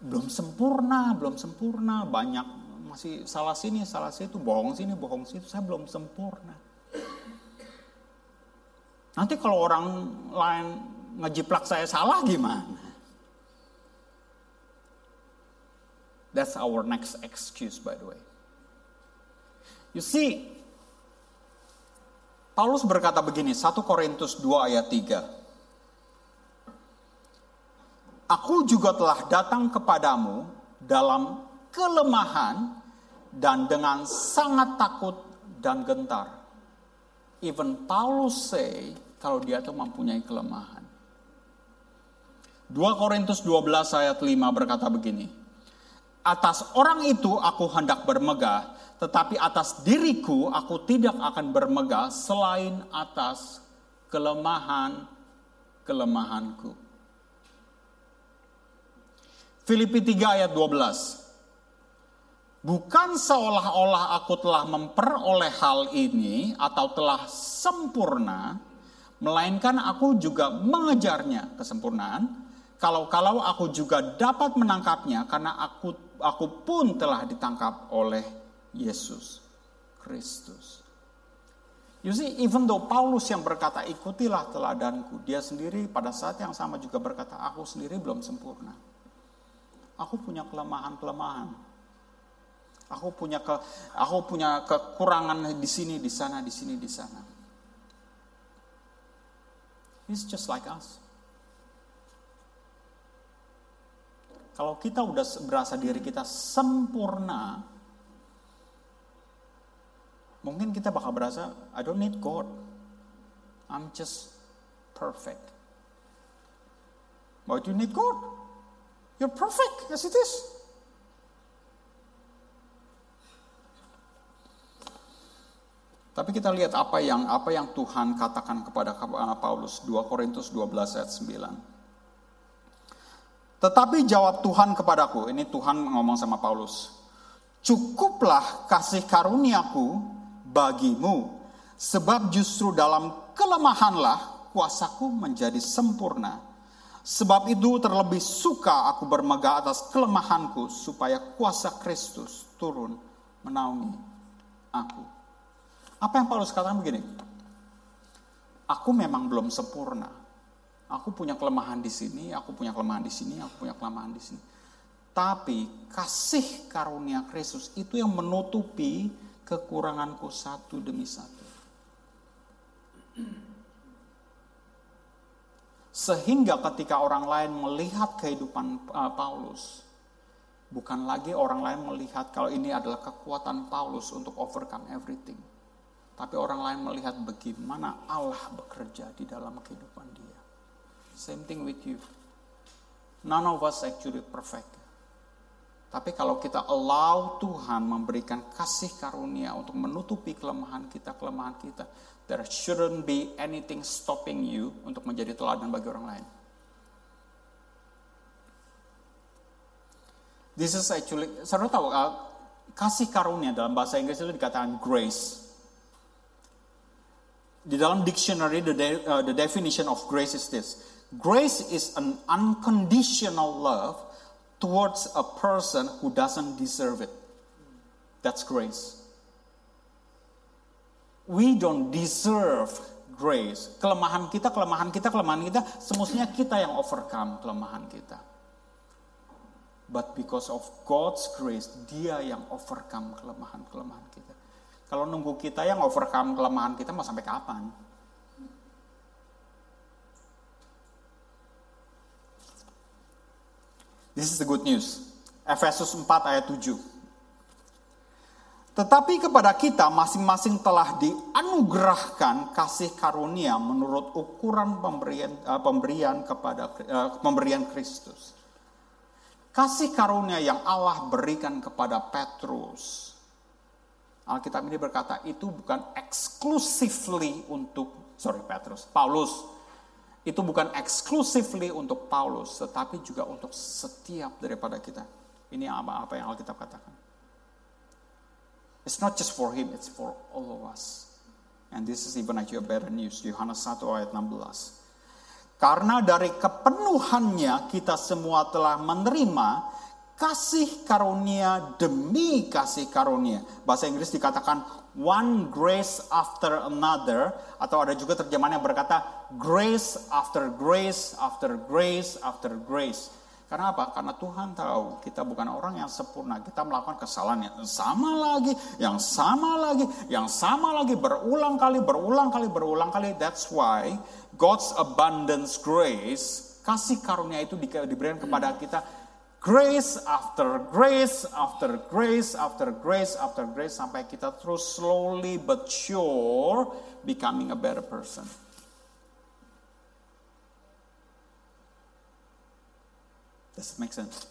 Speaker 1: belum sempurna, belum sempurna, banyak masih salah sini, salah situ, bohong sini, bohong situ, saya belum sempurna. Nanti kalau orang lain ngejiplak saya salah gimana? That's our next excuse by the way. You see, Paulus berkata begini, 1 Korintus 2 ayat 3. Aku juga telah datang kepadamu dalam kelemahan dan dengan sangat takut dan gentar. Even Paulus say kalau dia itu mempunyai kelemahan. 2 Korintus 12 ayat 5 berkata begini. Atas orang itu aku hendak bermegah, tetapi atas diriku aku tidak akan bermegah selain atas kelemahan-kelemahanku. Filipi 3 ayat 12. Bukan seolah-olah aku telah memperoleh hal ini atau telah sempurna, melainkan aku juga mengejarnya kesempurnaan. Kalau-kalau aku juga dapat menangkapnya karena aku aku pun telah ditangkap oleh Yesus Kristus. You see, even though Paulus yang berkata ikutilah teladanku, dia sendiri pada saat yang sama juga berkata aku sendiri belum sempurna. Aku punya kelemahan-kelemahan Aku punya ke aku punya kekurangan di sini, di sana, di sini, di sana. He's just like us. Kalau kita udah berasa diri kita sempurna, mungkin kita bakal berasa, I don't need God. I'm just perfect. Why do you need God? You're perfect as it is. Tapi kita lihat apa yang apa yang Tuhan katakan kepada Paulus 2 Korintus 12 ayat 9. Tetapi jawab Tuhan kepadaku, ini Tuhan ngomong sama Paulus. Cukuplah kasih karuniaku bagimu, sebab justru dalam kelemahanlah kuasaku menjadi sempurna. Sebab itu terlebih suka aku bermegah atas kelemahanku, supaya kuasa Kristus turun menaungi aku. Apa yang Paulus katakan begini? Aku memang belum sempurna. Aku punya kelemahan di sini, aku punya kelemahan di sini, aku punya kelemahan di sini. Tapi kasih karunia Kristus itu yang menutupi kekuranganku satu demi satu. Sehingga ketika orang lain melihat kehidupan uh, Paulus, bukan lagi orang lain melihat kalau ini adalah kekuatan Paulus untuk overcome everything tapi orang lain melihat bagaimana Allah bekerja di dalam kehidupan dia. Same thing with you. None of us actually perfect. Tapi kalau kita allow Tuhan memberikan kasih karunia untuk menutupi kelemahan kita, kelemahan kita, there shouldn't be anything stopping you untuk menjadi teladan bagi orang lain. This is actually, saudara tahu, uh, kasih karunia dalam bahasa Inggris itu dikatakan grace. Di dalam dictionary, the, de, uh, the definition of grace is this. Grace is an unconditional love towards a person who doesn't deserve it. That's grace. We don't deserve grace. Kelemahan kita, kelemahan kita, kelemahan kita, semestinya kita yang overcome kelemahan kita. But because of God's grace, dia yang overcome kelemahan-kelemahan kita. Kalau nunggu kita yang overcome kelemahan kita mau sampai kapan? This is the good news. Efesus 4 ayat 7. Tetapi kepada kita masing-masing telah dianugerahkan kasih karunia menurut ukuran pemberian uh, pemberian kepada uh, pemberian Kristus. Kasih karunia yang Allah berikan kepada Petrus Alkitab ini berkata itu bukan exclusively untuk sorry Petrus, Paulus. Itu bukan exclusively untuk Paulus, tetapi juga untuk setiap daripada kita. Ini apa apa yang Alkitab katakan. It's not just for him, it's for all of us. And this is even actually a better news. Yohanes 1 ayat 16. Karena dari kepenuhannya kita semua telah menerima kasih karunia demi kasih karunia. Bahasa Inggris dikatakan one grace after another atau ada juga terjemahan yang berkata grace after grace after grace after grace. Karena apa? Karena Tuhan tahu kita bukan orang yang sempurna. Kita melakukan kesalahan yang sama lagi, yang sama lagi, yang sama lagi berulang kali, berulang kali, berulang kali. That's why God's abundance grace, kasih karunia itu diberikan kepada kita grace after grace after grace after grace after grace sampai kita terus slowly but sure becoming a better person. Does it make sense?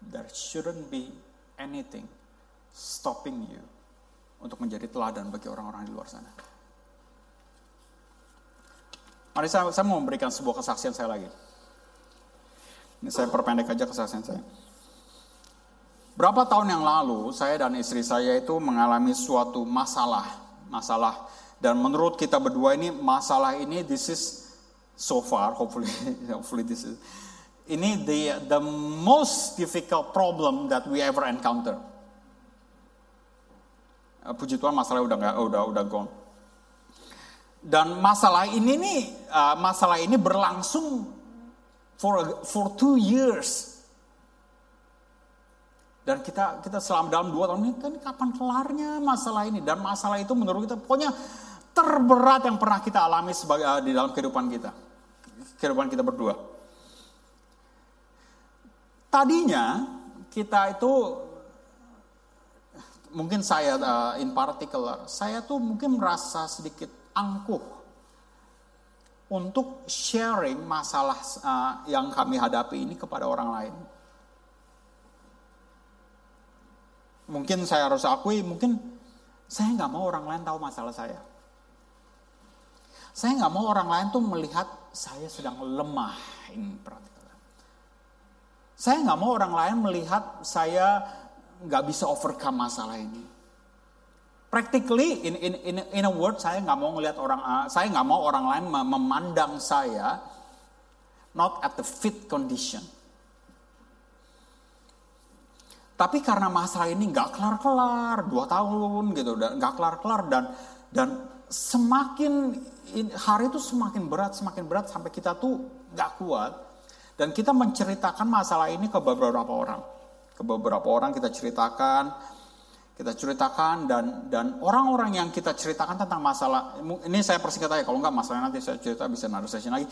Speaker 1: There shouldn't be anything stopping you untuk menjadi teladan bagi orang-orang di luar sana. Mari saya, saya mau memberikan sebuah kesaksian saya lagi. Ini saya perpendek aja kesaksian saya. Berapa tahun yang lalu saya dan istri saya itu mengalami suatu masalah, masalah dan menurut kita berdua ini masalah ini this is so far hopefully hopefully this is ini the the most difficult problem that we ever encounter. Uh, puji Tuhan masalah udah nggak udah udah gone. Dan masalah ini nih uh, masalah ini berlangsung for for two years. Dan kita kita selama dalam dua tahun ini kan kapan kelarnya masalah ini dan masalah itu menurut kita pokoknya terberat yang pernah kita alami sebagai uh, di dalam kehidupan kita kehidupan kita berdua. Tadinya kita itu mungkin saya uh, in particular saya tuh mungkin merasa sedikit angkuh untuk sharing masalah uh, yang kami hadapi ini kepada orang lain. Mungkin saya harus akui, mungkin saya nggak mau orang lain tahu masalah saya. Saya nggak mau orang lain tuh melihat saya sedang lemah. Ini. Saya nggak mau orang lain melihat saya nggak bisa overcome masalah ini. Practically, in in in, in a word, saya nggak mau ngelihat orang, uh, saya nggak mau orang lain memandang saya not at the fit condition. Tapi karena masalah ini nggak kelar-kelar, dua tahun gitu, nggak kelar-kelar dan dan semakin hari itu semakin berat, semakin berat sampai kita tuh nggak kuat dan kita menceritakan masalah ini ke beberapa orang, ke beberapa orang kita ceritakan kita ceritakan dan dan orang-orang yang kita ceritakan tentang masalah ini saya persingkat aja kalau nggak masalahnya nanti saya cerita bisa naruh session lagi.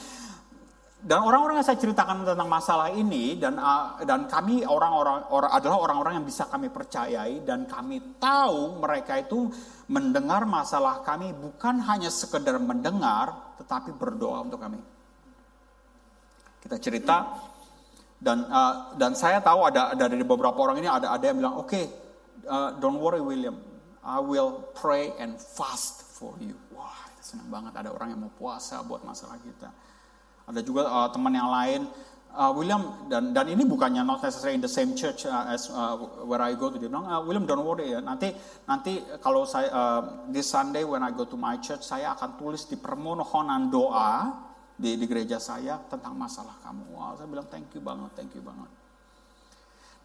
Speaker 1: Dan orang-orang yang saya ceritakan tentang masalah ini dan uh, dan kami orang-orang orang, adalah orang-orang yang bisa kami percayai dan kami tahu mereka itu mendengar masalah kami bukan hanya sekedar mendengar tetapi berdoa untuk kami. Kita cerita dan uh, dan saya tahu ada dari beberapa orang ini ada ada yang bilang oke okay, uh, don't worry William, I will pray and fast for you. Wah, senang banget ada orang yang mau puasa buat masalah kita. Ada juga uh, teman yang lain, uh, William dan dan ini bukannya not necessarily in the same church uh, as uh, where I go to. Dia bilang, uh, William don't worry ya. Nanti nanti kalau saya uh, this Sunday when I go to my church, saya akan tulis di permohonan doa di, di gereja saya tentang masalah kamu. Wah, saya bilang thank you banget, thank you banget.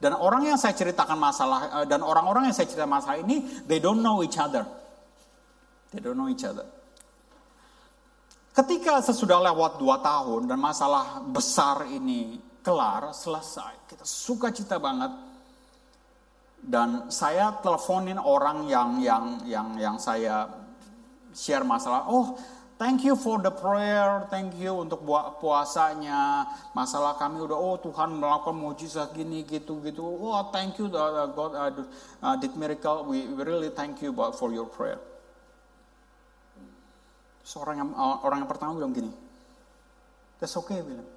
Speaker 1: Dan orang yang saya ceritakan masalah eh, dan orang-orang yang saya cerita masalah ini, they don't know each other. They don't know each other. Ketika sesudah lewat dua tahun dan masalah besar ini kelar, selesai, kita suka cita banget. Dan saya teleponin orang yang yang yang yang saya share masalah. Oh, Thank you for the prayer, thank you untuk buat puasanya. Masalah kami udah, oh Tuhan melakukan mujizat gini gitu gitu. Oh thank you uh, God uh, uh, did miracle. We, really thank you for your prayer. Seorang yang uh, orang yang pertama bilang gini, that's okay bilang.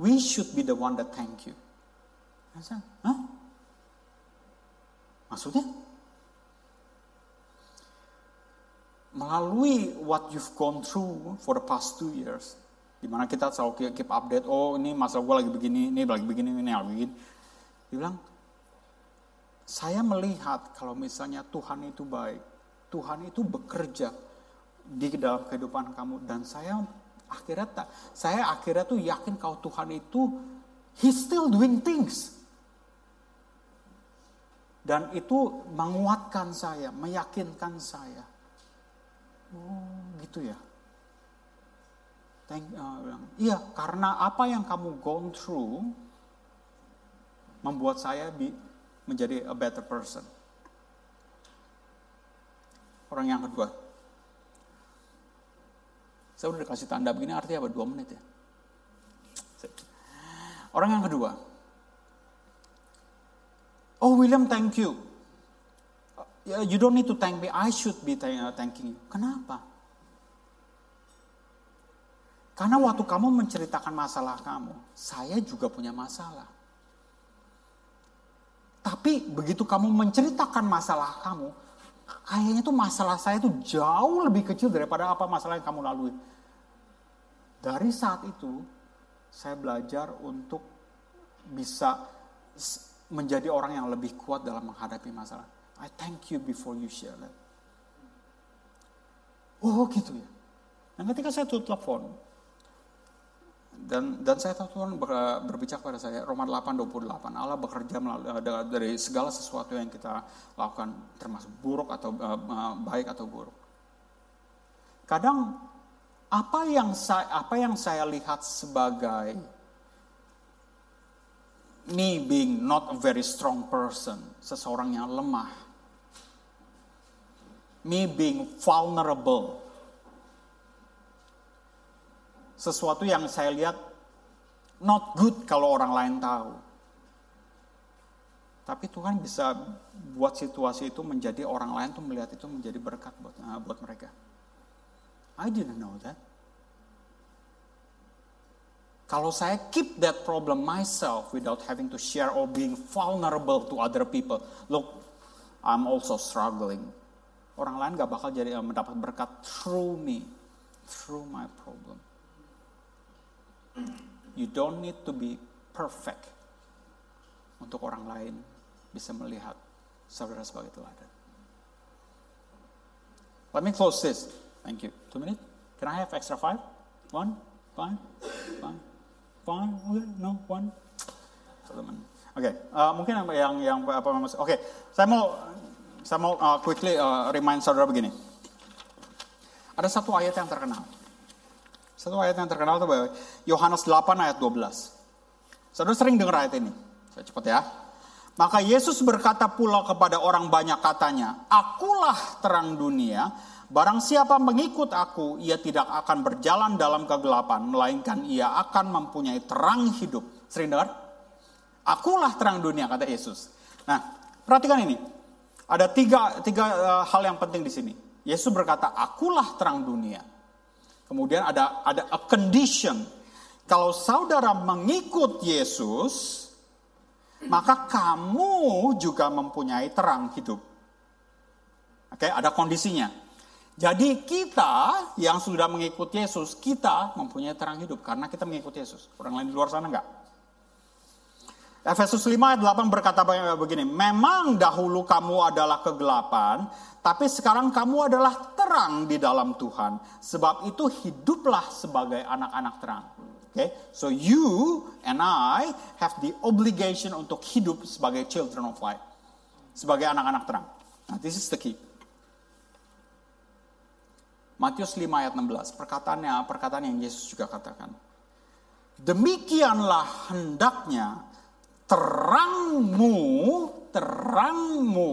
Speaker 1: We should be the one that thank you. Hah? Maksudnya? Melalui what you've gone through for the past two years, di mana kita selalu keep update, oh ini masalah gue lagi begini, ini lagi begini, ini lagi begini. Dia bilang, saya melihat kalau misalnya Tuhan itu baik, Tuhan itu bekerja di dalam kehidupan kamu dan saya akhirnya tak, saya akhirnya tuh yakin kalau Tuhan itu He's still doing things. Dan itu menguatkan saya, meyakinkan saya. Oh, gitu ya. Thank, uh, iya, karena apa yang kamu gone through membuat saya bi menjadi a better person. Orang yang kedua. Saya udah kasih tanda begini artinya apa? Dua menit ya. Orang yang kedua. Oh William thank you. You don't need to thank me, I should be uh, thanking you. Kenapa? Karena waktu kamu menceritakan masalah kamu, saya juga punya masalah. Tapi begitu kamu menceritakan masalah kamu, kayaknya tuh masalah saya itu jauh lebih kecil daripada apa masalah yang kamu lalui. Dari saat itu, saya belajar untuk bisa menjadi orang yang lebih kuat dalam menghadapi masalah. I thank you before you share that. Oh gitu ya. Dan ketika saya telepon, dan dan saya tahu Tuhan ber, berbicara pada saya Roma 8:28 Allah bekerja melalui, eh, dari segala sesuatu yang kita lakukan termasuk buruk atau uh, baik atau buruk. Kadang apa yang saya apa yang saya lihat sebagai me being not a very strong person, seseorang yang lemah. Me being vulnerable. Sesuatu yang saya lihat not good kalau orang lain tahu. Tapi Tuhan bisa buat situasi itu menjadi orang lain tuh melihat itu menjadi berkat buat uh, buat mereka. I didn't know that. Kalau saya keep that problem myself without having to share or being vulnerable to other people, look, I'm also struggling. Orang lain gak bakal jadi uh, mendapat berkat through me, through my problem. You don't need to be perfect untuk orang lain bisa melihat saudara sebagai teladan. Let me close this. Thank you. Two minutes. Can I have extra five? One? Fine? Fine? Fine, okay, no, one. Oke, okay. uh, mungkin yang yang, apa Oke, okay. saya mau saya mau uh, quickly uh, remind saudara begini. Ada satu ayat yang terkenal. Satu ayat yang terkenal itu Yohanes 8 ayat 12. Saudara sering dengar ayat ini. Saya cepat ya. Maka Yesus berkata pula kepada orang banyak katanya, Akulah terang dunia, Barang siapa mengikut aku, ia tidak akan berjalan dalam kegelapan, melainkan ia akan mempunyai terang hidup. Sering dengar? Akulah terang dunia, kata Yesus. Nah, perhatikan ini. Ada tiga, tiga uh, hal yang penting di sini. Yesus berkata, akulah terang dunia. Kemudian ada ada a condition. Kalau saudara mengikut Yesus, maka kamu juga mempunyai terang hidup. Oke, ada kondisinya. Jadi kita yang sudah mengikuti Yesus, kita mempunyai terang hidup karena kita mengikuti Yesus. Orang lain di luar sana enggak. Efesus 5 ayat 8 berkata begini, memang dahulu kamu adalah kegelapan, tapi sekarang kamu adalah terang di dalam Tuhan. Sebab itu hiduplah sebagai anak-anak terang. Okay? so you and I have the obligation untuk hidup sebagai children of light. Sebagai anak-anak terang. Nah, this is the key. Matius 5 ayat 16, perkataannya perkataan yang Yesus juga katakan. Demikianlah hendaknya terangmu, terangmu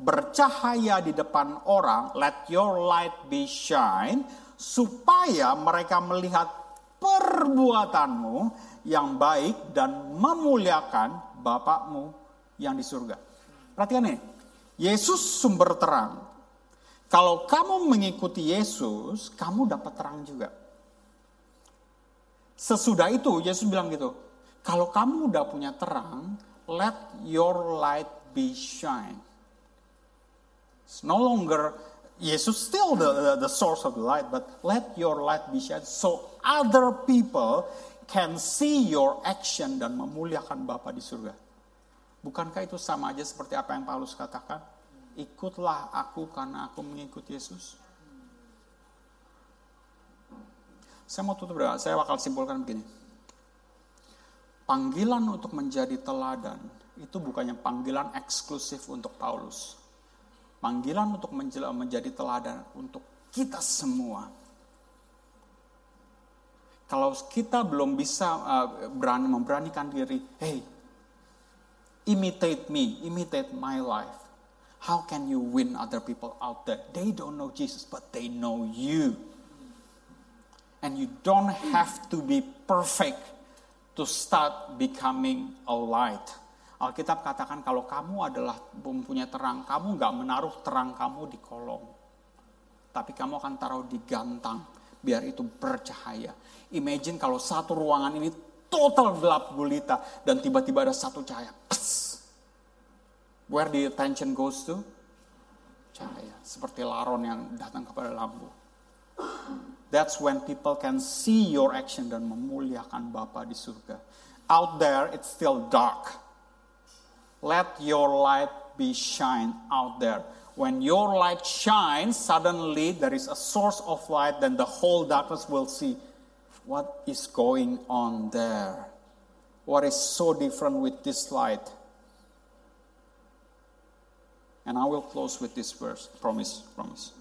Speaker 1: bercahaya di depan orang, let your light be shine, supaya mereka melihat perbuatanmu yang baik dan memuliakan Bapakmu yang di surga. Perhatikan ini, Yesus sumber terang, kalau kamu mengikuti Yesus, kamu dapat terang juga. Sesudah itu Yesus bilang gitu, kalau kamu udah punya terang, let your light be shine. It's no longer Jesus still the, the, the source of the light, but let your light be shed so other people can see your action dan memuliakan Bapa di surga. Bukankah itu sama aja seperti apa yang Paulus katakan? Ikutlah aku karena aku mengikut Yesus. Saya mau tutup, saya bakal simpulkan begini. Panggilan untuk menjadi teladan itu bukannya panggilan eksklusif untuk Paulus. Panggilan untuk menjadi teladan untuk kita semua. Kalau kita belum bisa uh, berani memberanikan diri, hey, imitate me, imitate my life. How can you win other people out there? They don't know Jesus, but they know you. And you don't have to be perfect to start becoming a light. Alkitab katakan kalau kamu adalah mempunyai terang, kamu nggak menaruh terang kamu di kolong. Tapi kamu akan taruh di gantang, biar itu bercahaya. Imagine kalau satu ruangan ini total gelap gulita, dan tiba-tiba ada satu cahaya. Pss. Where the attention goes to? Cahaya, seperti laron yang datang kepada lampu. That's when people can see your action dan memuliakan Bapa di surga. Out there it's still dark. Let your light be shine out there. When your light shines, suddenly there is a source of light, then the whole darkness will see what is going on there. What is so different with this light? And I will close with this verse. Promise, promise.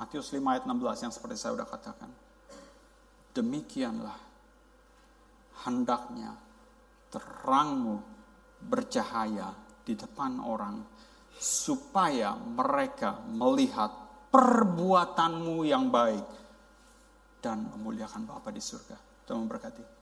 Speaker 1: Matius 5 ayat 16 yang seperti saya sudah katakan. Demikianlah hendaknya terangmu bercahaya di depan orang supaya mereka melihat perbuatanmu yang baik dan memuliakan Bapa di surga. Tuhan memberkati.